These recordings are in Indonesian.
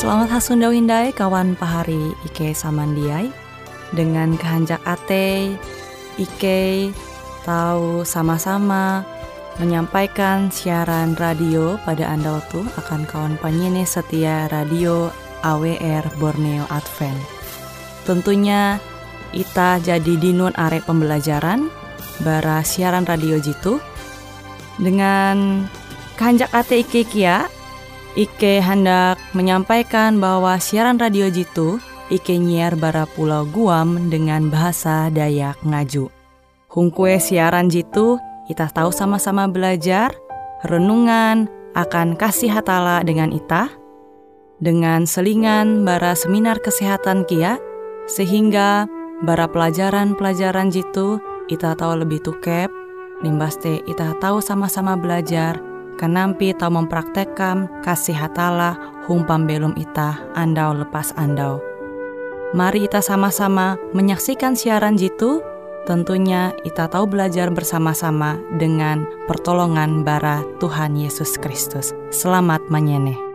Selamat hasundau hindai kawan pahari Ike Samandiai Dengan kehanjak ate Ike tahu sama-sama menyampaikan siaran radio pada Anda waktu akan kawan penyene setia radio AWR Borneo Advent. Tentunya Ita jadi dinun arek pembelajaran bara siaran radio jitu dengan kehanjak ate Ike kia Ike hendak menyampaikan bahwa siaran radio Jitu Ike nyiar bara Pulau Guam dengan bahasa Dayak Ngaju. Hungkue siaran Jitu, kita tahu sama-sama belajar, renungan akan kasih hatala dengan ita, dengan selingan bara seminar kesehatan kia, sehingga bara pelajaran-pelajaran Jitu kita tahu lebih tukep, limbaste kita tahu sama-sama belajar, Kenampi tau mempraktekkan kasih hatala hum pambelum ita andau lepas andau. Mari kita sama-sama menyaksikan siaran jitu. Tentunya kita tahu belajar bersama-sama dengan pertolongan bara Tuhan Yesus Kristus. Selamat menyeneh.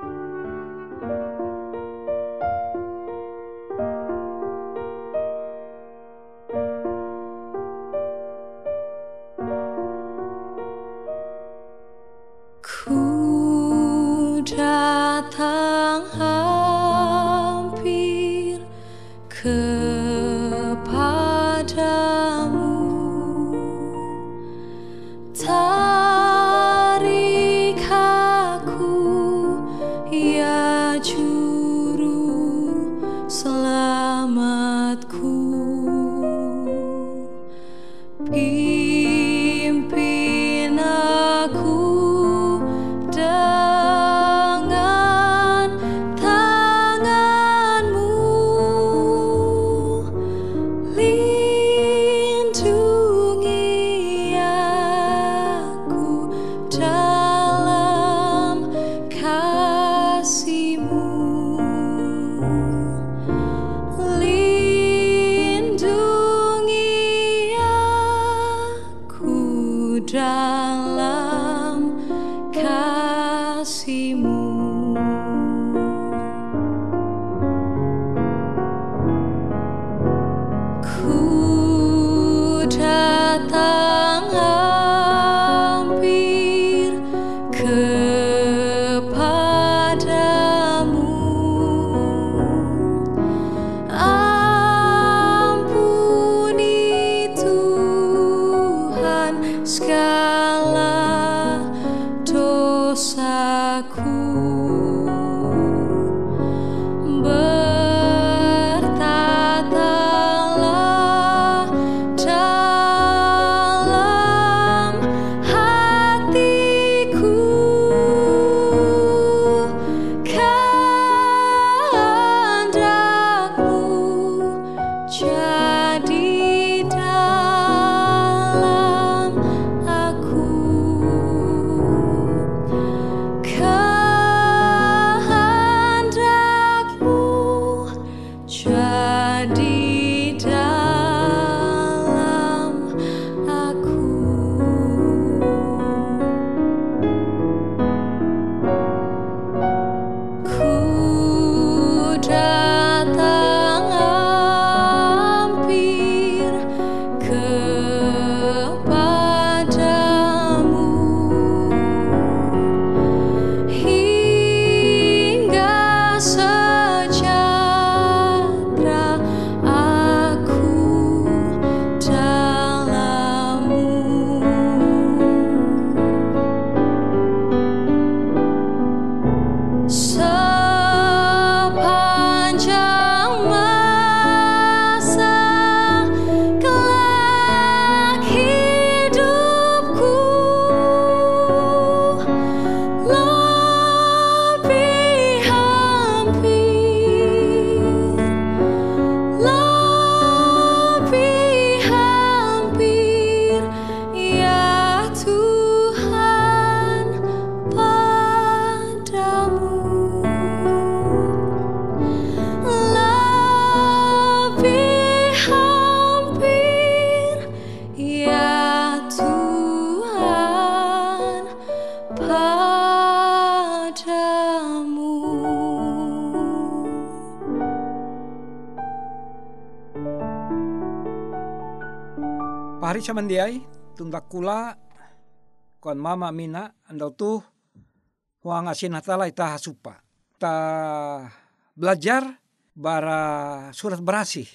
mata Pahari samandiai tundak kula kon mama mina andau tu huang asin hatala ita hasupa. Ta belajar bara surat berasih.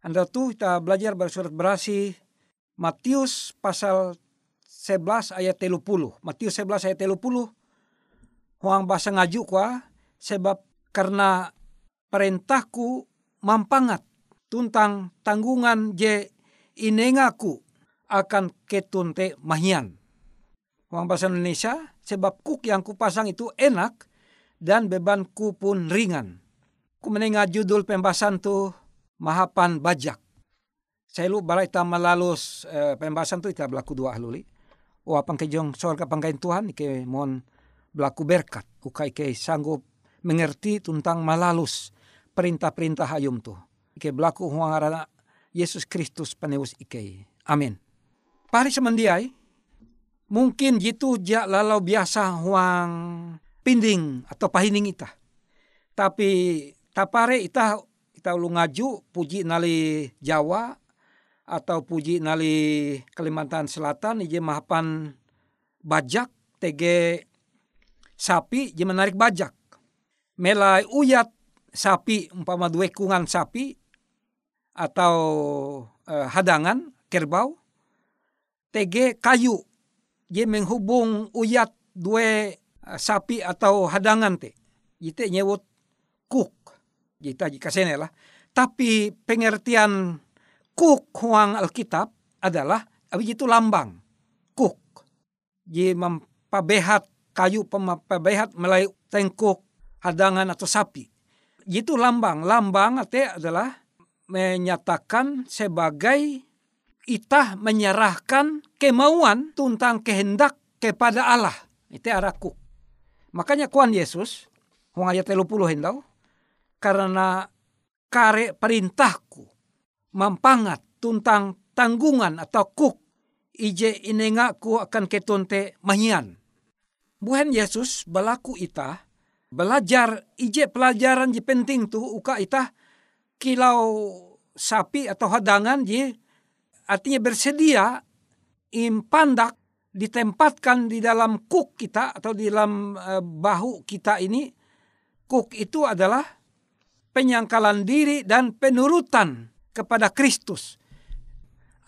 Andau tu ita belajar bara surat berasih Matius pasal 11 ayat telu puluh. Matius 11 ayat telu puluh. Huang bahasa ngaju kwa sebab karena perintahku mampangat tuntang tanggungan je inengaku akan ketunte mahian. Uang bahasa Indonesia, sebab kuk yang kupasang itu enak dan bebanku pun ringan. Ku menengah judul pembahasan tu mahapan bajak. Saya lu balai ta melalus eh, pembahasan tu kita berlaku dua haluli. O apang kejong sorga pangkain Tuhan ke mon berlaku berkat. Ukai ke sanggup mengerti tentang malalus perintah-perintah hayum tu. Ike berlaku huang Yesus Kristus penebus ike. Amin. Pari semendiai, mungkin jitu ja lalau biasa huang pinding atau pahining ita. Tapi tapare ita ita ulu ngaju puji nali Jawa atau puji nali Kalimantan Selatan ije mahapan bajak tege sapi je menarik bajak. Melai uyat sapi umpama dua kungan sapi atau eh, hadangan kerbau tege kayu je menghubung uyat dua uh, sapi atau hadangan te. Jite nyewot kuk. Jita jika sene lah. Tapi pengertian kuk huang Alkitab adalah abi itu lambang. Kuk. Je mempabehat kayu pemapabehat melai tengkuk hadangan atau sapi. Itu lambang. Lambang ate adalah menyatakan sebagai itah menyerahkan kemauan tentang kehendak kepada Allah. Itu araku. Makanya kuan Yesus, huang ayat 30 hendau, karena kare perintahku mampangat tentang tanggungan atau kuk ije inengaku akan ketonte mahian. Buhan Yesus belaku ita belajar ije pelajaran je penting tu uka ita kilau sapi atau hadangan je artinya bersedia impandak ditempatkan di dalam kuk kita atau di dalam uh, bahu kita ini kuk itu adalah penyangkalan diri dan penurutan kepada Kristus.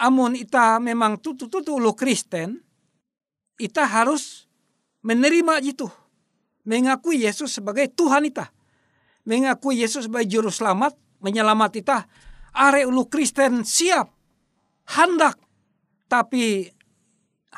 Amun ita memang tutu-tutu lu Kristen, ita harus menerima itu. Mengakui Yesus sebagai Tuhan ita. Mengakui Yesus sebagai juru selamat, menyelamat ita. Are ulu Kristen siap hendak tapi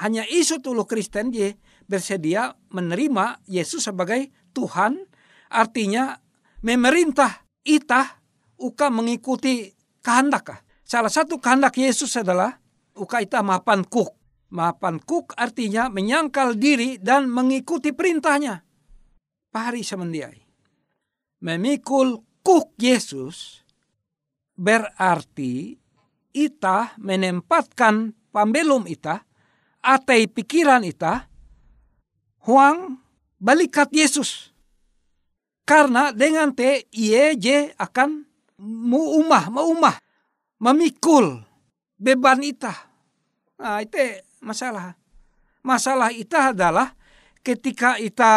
hanya isu tulu Kristen je bersedia menerima Yesus sebagai Tuhan artinya memerintah ita uka mengikuti kehendak. Salah satu kehendak Yesus adalah uka ita mapan kuk. Mapan kuk artinya menyangkal diri dan mengikuti perintahnya. Pahari semendiai. Memikul kuk Yesus berarti ita menempatkan pambelum ita atei pikiran ita huang balikat Yesus. Karena dengan te iye je akan mu umah, mau umah, memikul beban ita. Nah, itu masalah. Masalah ita adalah ketika ita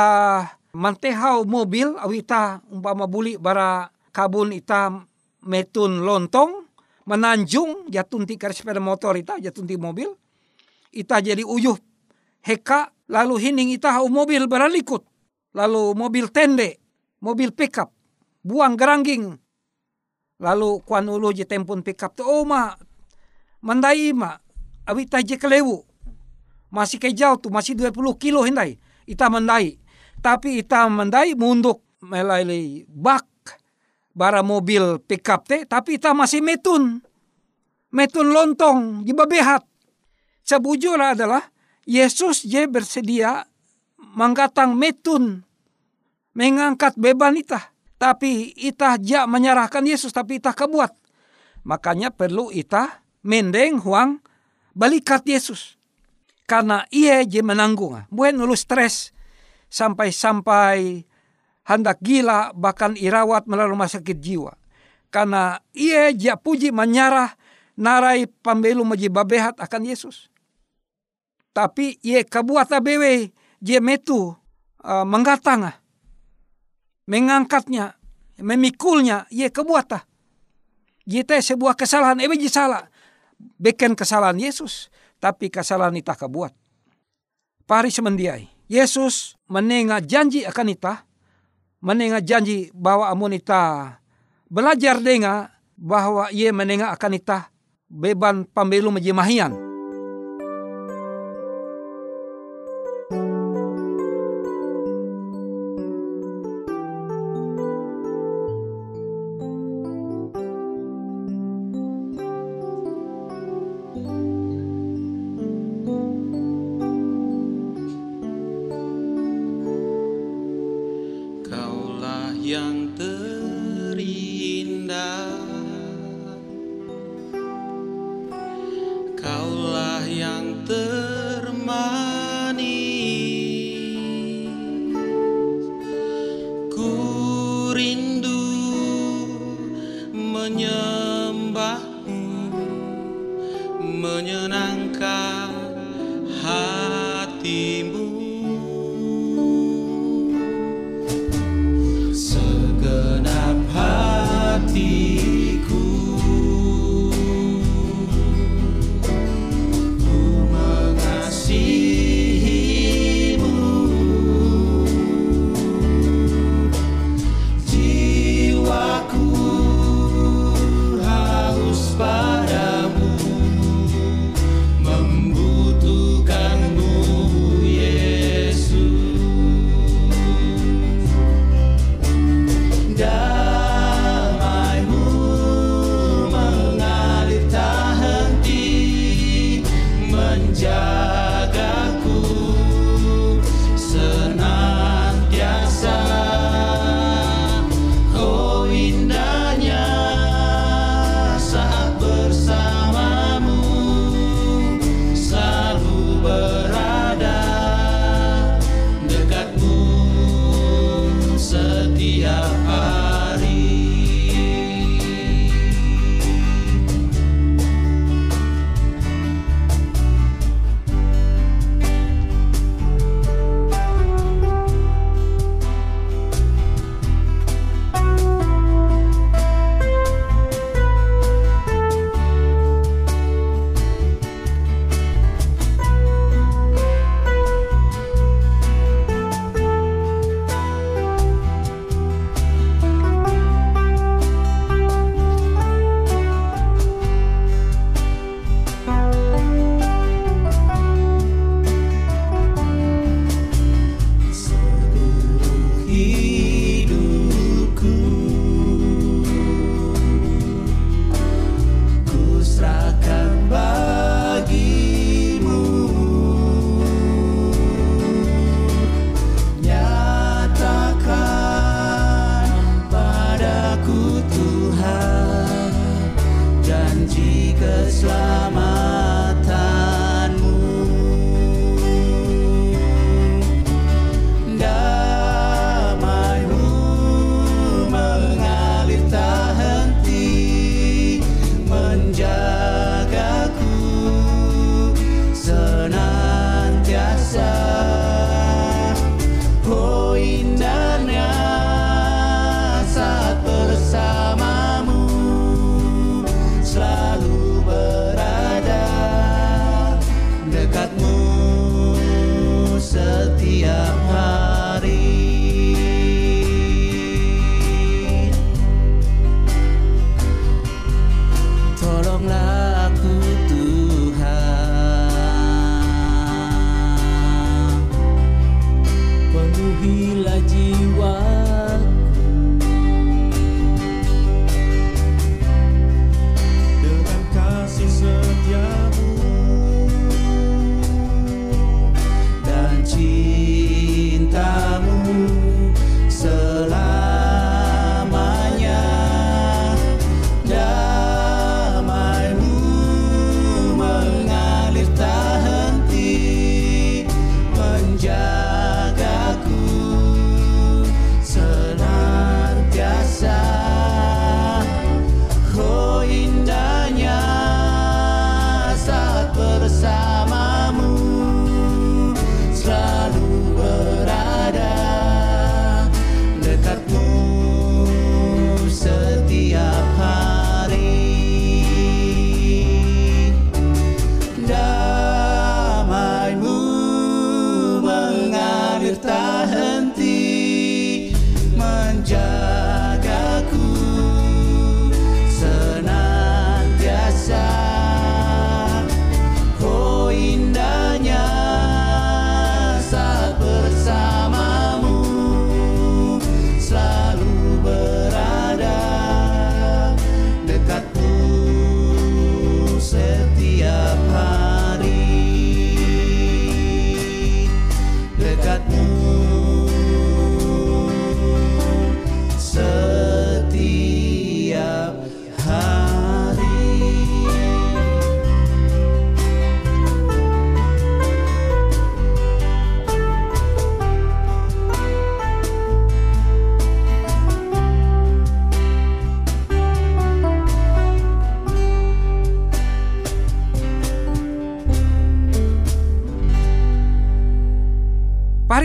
mantehau mobil, au ita umpama buli bara kabun ita metun lontong, menanjung jatun tikar sepeda motor ita jatun ti mobil. Ita jadi uyuh heka lalu hining ita hau mobil beralikut. Lalu mobil tende mobil pickup buang gerangging. Lalu kuan ulu je tempun pickup tu oh ma mandai ma awi ita je kelewu. Masih ke jauh tu masih 20 kilo hindai. Ita mandai. Tapi ita mandai munduk melai bak bara mobil pickup te tapi ita masih metun. Metun lontong di babehat sebujur adalah Yesus je bersedia menggatang metun mengangkat beban ita tapi ita ja menyerahkan Yesus tapi ita kebuat. Makanya perlu ita mendeng huang balikat Yesus. Karena ia je menanggung bukan nulu stres sampai-sampai hendak gila bahkan irawat melalui rumah sakit jiwa. Karena ia ja puji menyarah narai pambelu maji babehat akan Yesus. Tapi ye kabuat bewe je metu uh, menggatanga mengangkatnya memikulnya ye kebuata teh sebuah kesalahan ebe salah beken kesalahan Yesus tapi kesalahan ita kebuat pari semendiai Yesus menenga janji akan ita menenga janji bahwa amun ita belajar denga bahwa ia menenga akan ita beban pambelu menjemahian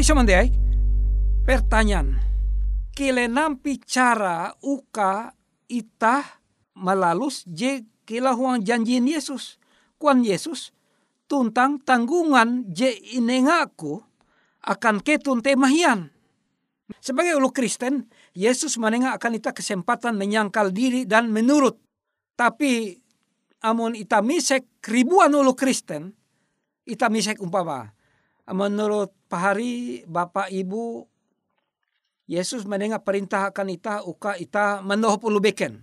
Pari semendiai, pertanyaan. Kile nampi cara uka itah malalus je kila huang janjiin Yesus. Kuan Yesus tuntang tanggungan je inengaku akan ketun temahian. Sebagai ulu Kristen, Yesus menengah akan ita kesempatan menyangkal diri dan menurut. Tapi amun ita misek ribuan ulu Kristen, ita misek umpama. Menurut pahari Bapak Ibu Yesus mendengar perintah akan ita uka ita mendohop ulu beken.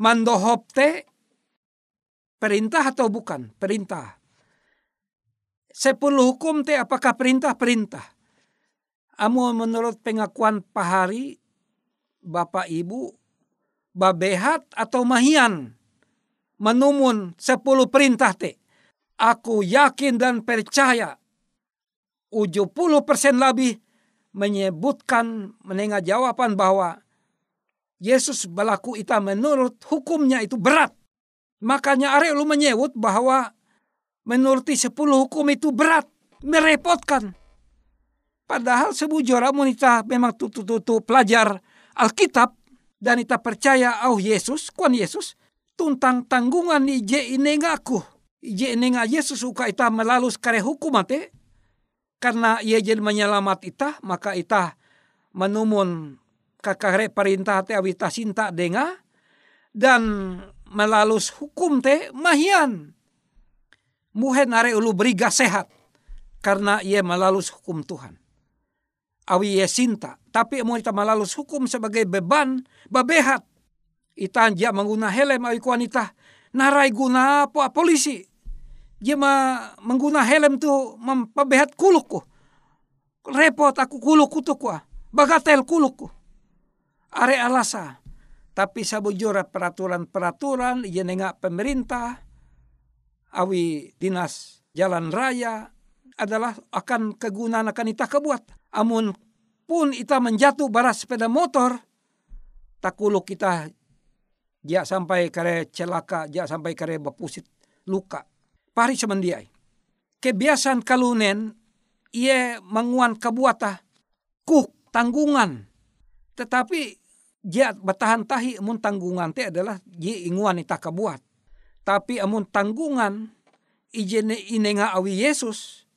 Mendohop te perintah atau bukan? Perintah. Sepuluh hukum te apakah perintah? Perintah. Amo menurut pengakuan pahari Bapak Ibu babehat atau mahian menumun sepuluh perintah te. Aku yakin dan percaya 70 persen lebih menyebutkan menengah jawaban bahwa Yesus berlaku ita menurut hukumnya itu berat. Makanya are lu menyebut bahwa menuruti sepuluh hukum itu berat, merepotkan. Padahal sebujur wanita memang tutu-tutu pelajar Alkitab dan kita percaya oh Yesus, kuan Yesus, tuntang tanggungan ije inengaku. Ije inenga Yesus suka ita melalus kare hukum ate, karena ia jadi menyelamat ita maka ita menumun kakare perintah te awita sinta denga dan melalus hukum te mahian. Muhen are ulu beriga sehat karena ia melalus hukum Tuhan. Awi ia sinta tapi mau ita melalus hukum sebagai beban babehat. Ita anja mengguna helm awi wanita narai guna apa polisi dia ma mengguna helm tu mempebehat kulukku. Repot aku kulukku tu kuah. Bagatel kulukku. Are alasa. Tapi sabujura peraturan-peraturan ia nengak pemerintah awi dinas jalan raya adalah akan kegunaan akan ita kebuat. Amun pun ita menjatuh baras sepeda motor takuluk kita dia sampai kare celaka, dia sampai kare bapusit luka pari semendiai. Kebiasaan kalunen ia menguan kabuata kuk tanggungan. Tetapi dia bertahan tahi amun tanggungan te adalah dia inguan ita kabuat. Tapi amun tanggungan ijene inenga awi Yesus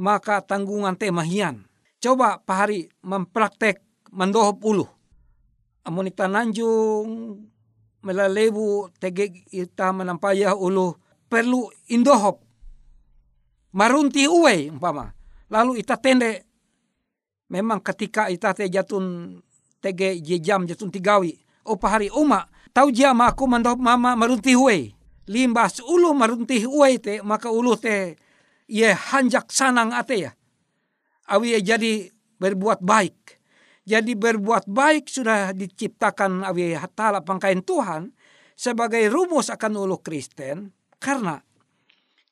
maka tanggungan te mahian. Coba pahari mempraktek mendohop ulu. Amun ita nanjung melalebu tege ita menampaya ulu perlu indohop. Marunti uwe umpama. Lalu ita tende memang ketika ita te jatun tege je jam jatun tigawi. Opa hari uma tau jama aku mandohop mama marunti uwe. Limbas ulu marunti uwe te maka ulu te ye hanjak sanang ate ya. Awi jadi berbuat baik. Jadi berbuat baik sudah diciptakan awi hatala pangkain Tuhan sebagai rumus akan ulu Kristen karena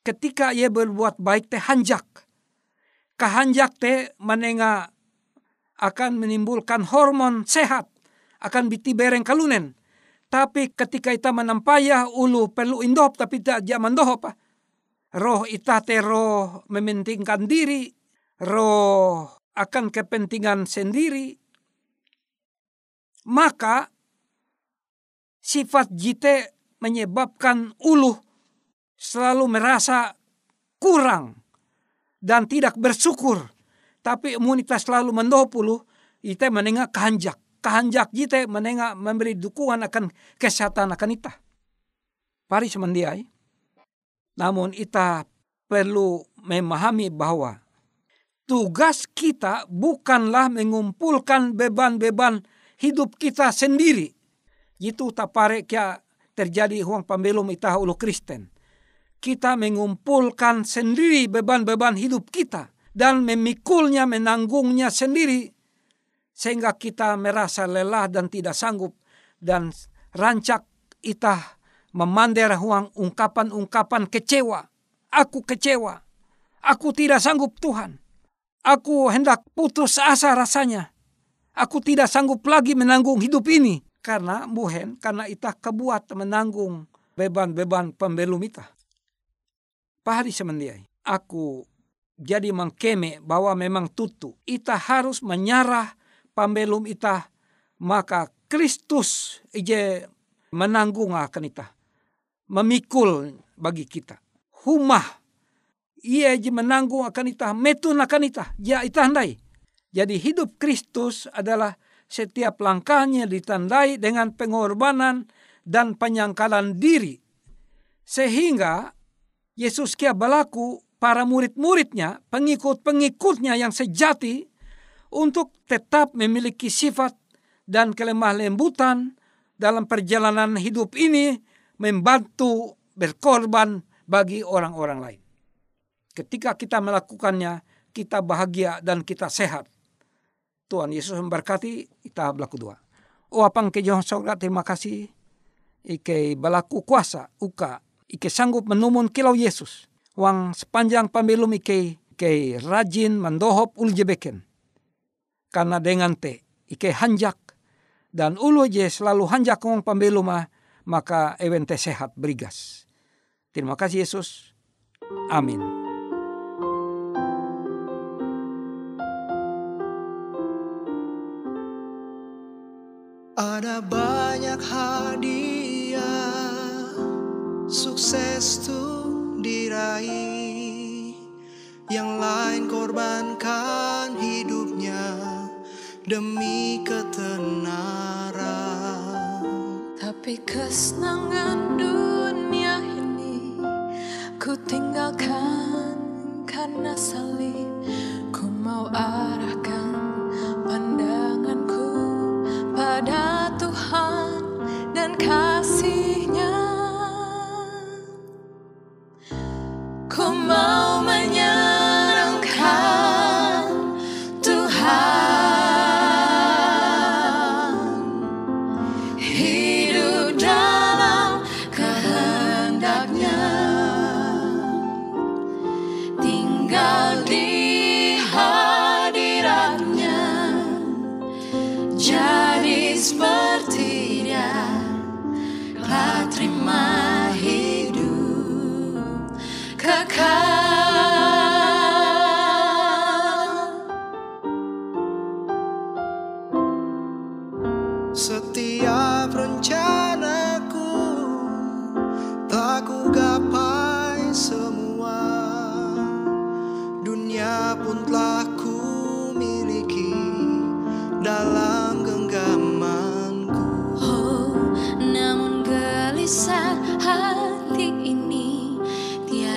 ketika ia berbuat baik teh hanjak. Kehanjak teh menenga akan menimbulkan hormon sehat. Akan biti bereng kalunen. Tapi ketika kita menampaya ulu perlu indop tapi tidak zaman dohop. Roh ita te roh mementingkan diri. Roh akan kepentingan sendiri. Maka sifat jite menyebabkan ulu selalu merasa kurang dan tidak bersyukur. Tapi imunitas selalu mendopulu, ite menengah kehanjak. Kehanjak kita menengah memberi dukungan akan kesehatan akan ita. Pari semendiai. Namun ita perlu memahami bahwa tugas kita bukanlah mengumpulkan beban-beban hidup kita sendiri. Itu tapare kia terjadi huang pembelum ita ulu Kristen kita mengumpulkan sendiri beban-beban hidup kita dan memikulnya, menanggungnya sendiri sehingga kita merasa lelah dan tidak sanggup dan rancak kita memandir huang ungkapan-ungkapan kecewa. Aku kecewa. Aku tidak sanggup Tuhan. Aku hendak putus asa rasanya. Aku tidak sanggup lagi menanggung hidup ini. Karena buhen, karena itah kebuat menanggung beban-beban pembelum itah pahari semendiai. Aku jadi mengkeme bahwa memang tutu. Ita harus menyarah pambelum ita maka Kristus ije menanggung akan ita. Memikul bagi kita. Humah ia je menanggung akan ita, metun akan ita, ya ita handai. Jadi hidup Kristus adalah setiap langkahnya ditandai dengan pengorbanan dan penyangkalan diri. Sehingga Yesus kia berlaku para murid-muridnya, pengikut-pengikutnya yang sejati untuk tetap memiliki sifat dan kelemah lembutan dalam perjalanan hidup ini membantu berkorban bagi orang-orang lain. Ketika kita melakukannya, kita bahagia dan kita sehat. Tuhan Yesus memberkati, kita berlaku dua. Oh apang ke terima kasih. Ike balaku kuasa, uka. Ike sanggup menumun kilau Yesus wang sepanjang pembelum ike ike rajin mendohop ul jebeken. Karena dengan te ike hanjak dan ulu je selalu hanjak wong pembelum maka evente sehat berigas. Terima kasih Yesus. Amin. Ada banyak sukses tuh diraih. Yang lain korbankan hidupnya Demi ketenaran. Tapi kesenangan dunia ini Ku tinggalkan karena salib. Ku mau arahkan pandanganku pada Tuhan dan kasihnya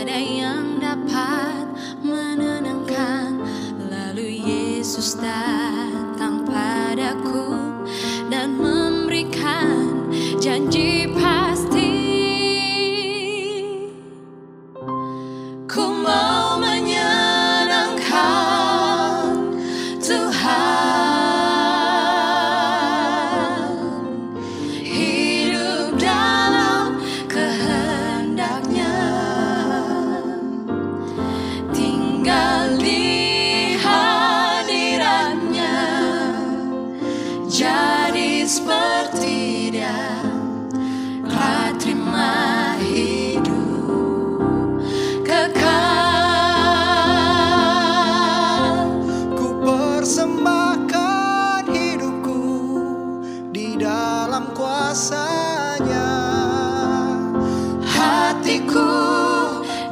Tiada yang dapat menenangkan. Lalu Yesus datang padaku dan memberikan janji pasti dalam kuasanya. Hatiku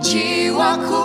jiwaku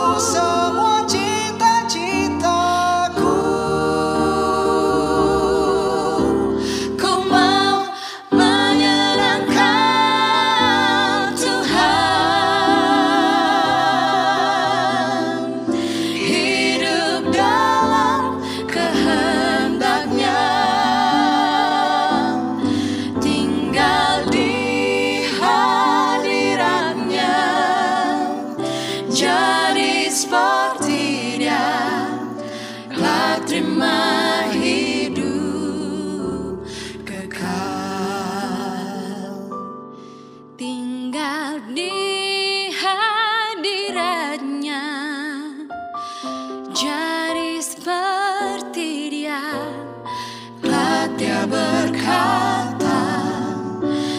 berkata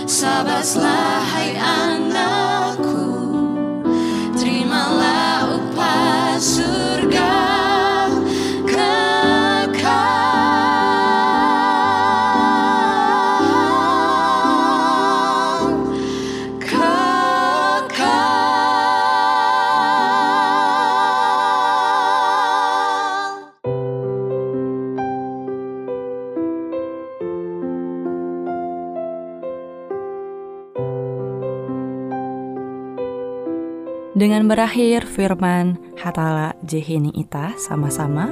sabarlah hai anakku Berakhir firman hatala jehini ita sama-sama,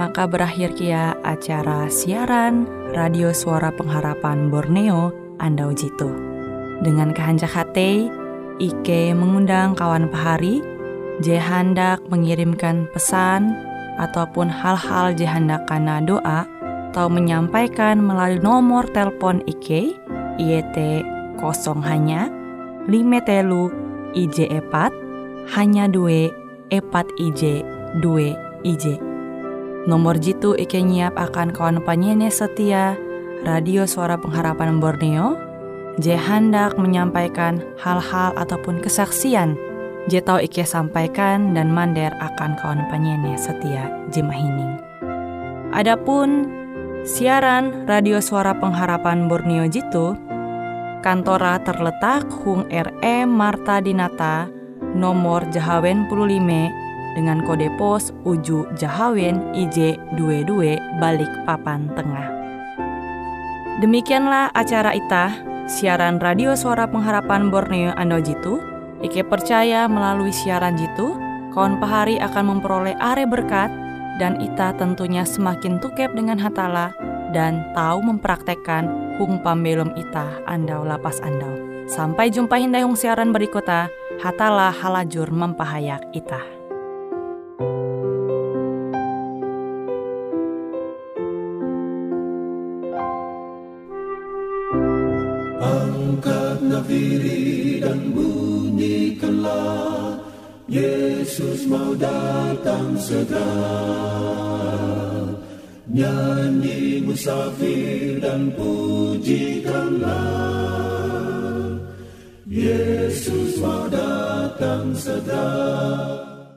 maka berakhir kia acara siaran Radio Suara Pengharapan Borneo Andau Jitu. Dengan kehanjak hati, Ike mengundang kawan pahari, je hendak mengirimkan pesan ataupun hal-hal je hendak karena doa atau menyampaikan melalui nomor telepon Ike, IET kosong hanya 5 telu IJ epat hanya dua epat IJ dua IJ. Nomor jitu Ike nyiap akan kawan penyanyi setia Radio Suara Pengharapan Borneo J hendak menyampaikan hal-hal ataupun kesaksian J tahu Ike sampaikan dan mander akan kawan penyanyi setia Jimahining. Adapun siaran Radio Suara Pengharapan Borneo Jitu kantora terletak Hung RE Marta Dinata nomor Jahawen 15 dengan kode pos Uju Jahawen IJ 22 balik papan tengah. Demikianlah acara ita siaran radio suara pengharapan Borneo Ando Jitu. Ike percaya melalui siaran Jitu, kawan pahari akan memperoleh are berkat dan ita tentunya semakin tukep dengan hatala dan tahu mempraktekkan hung pambelum ita andau lapas andau. Sampai jumpa hindai hung siaran berikutnya, hatala halajur mempahayak ita. Angkat nafiri dan bunyikanlah Yesus mau datang segera Nyanyi musafir dan pujikanlah Yesus mau datang segera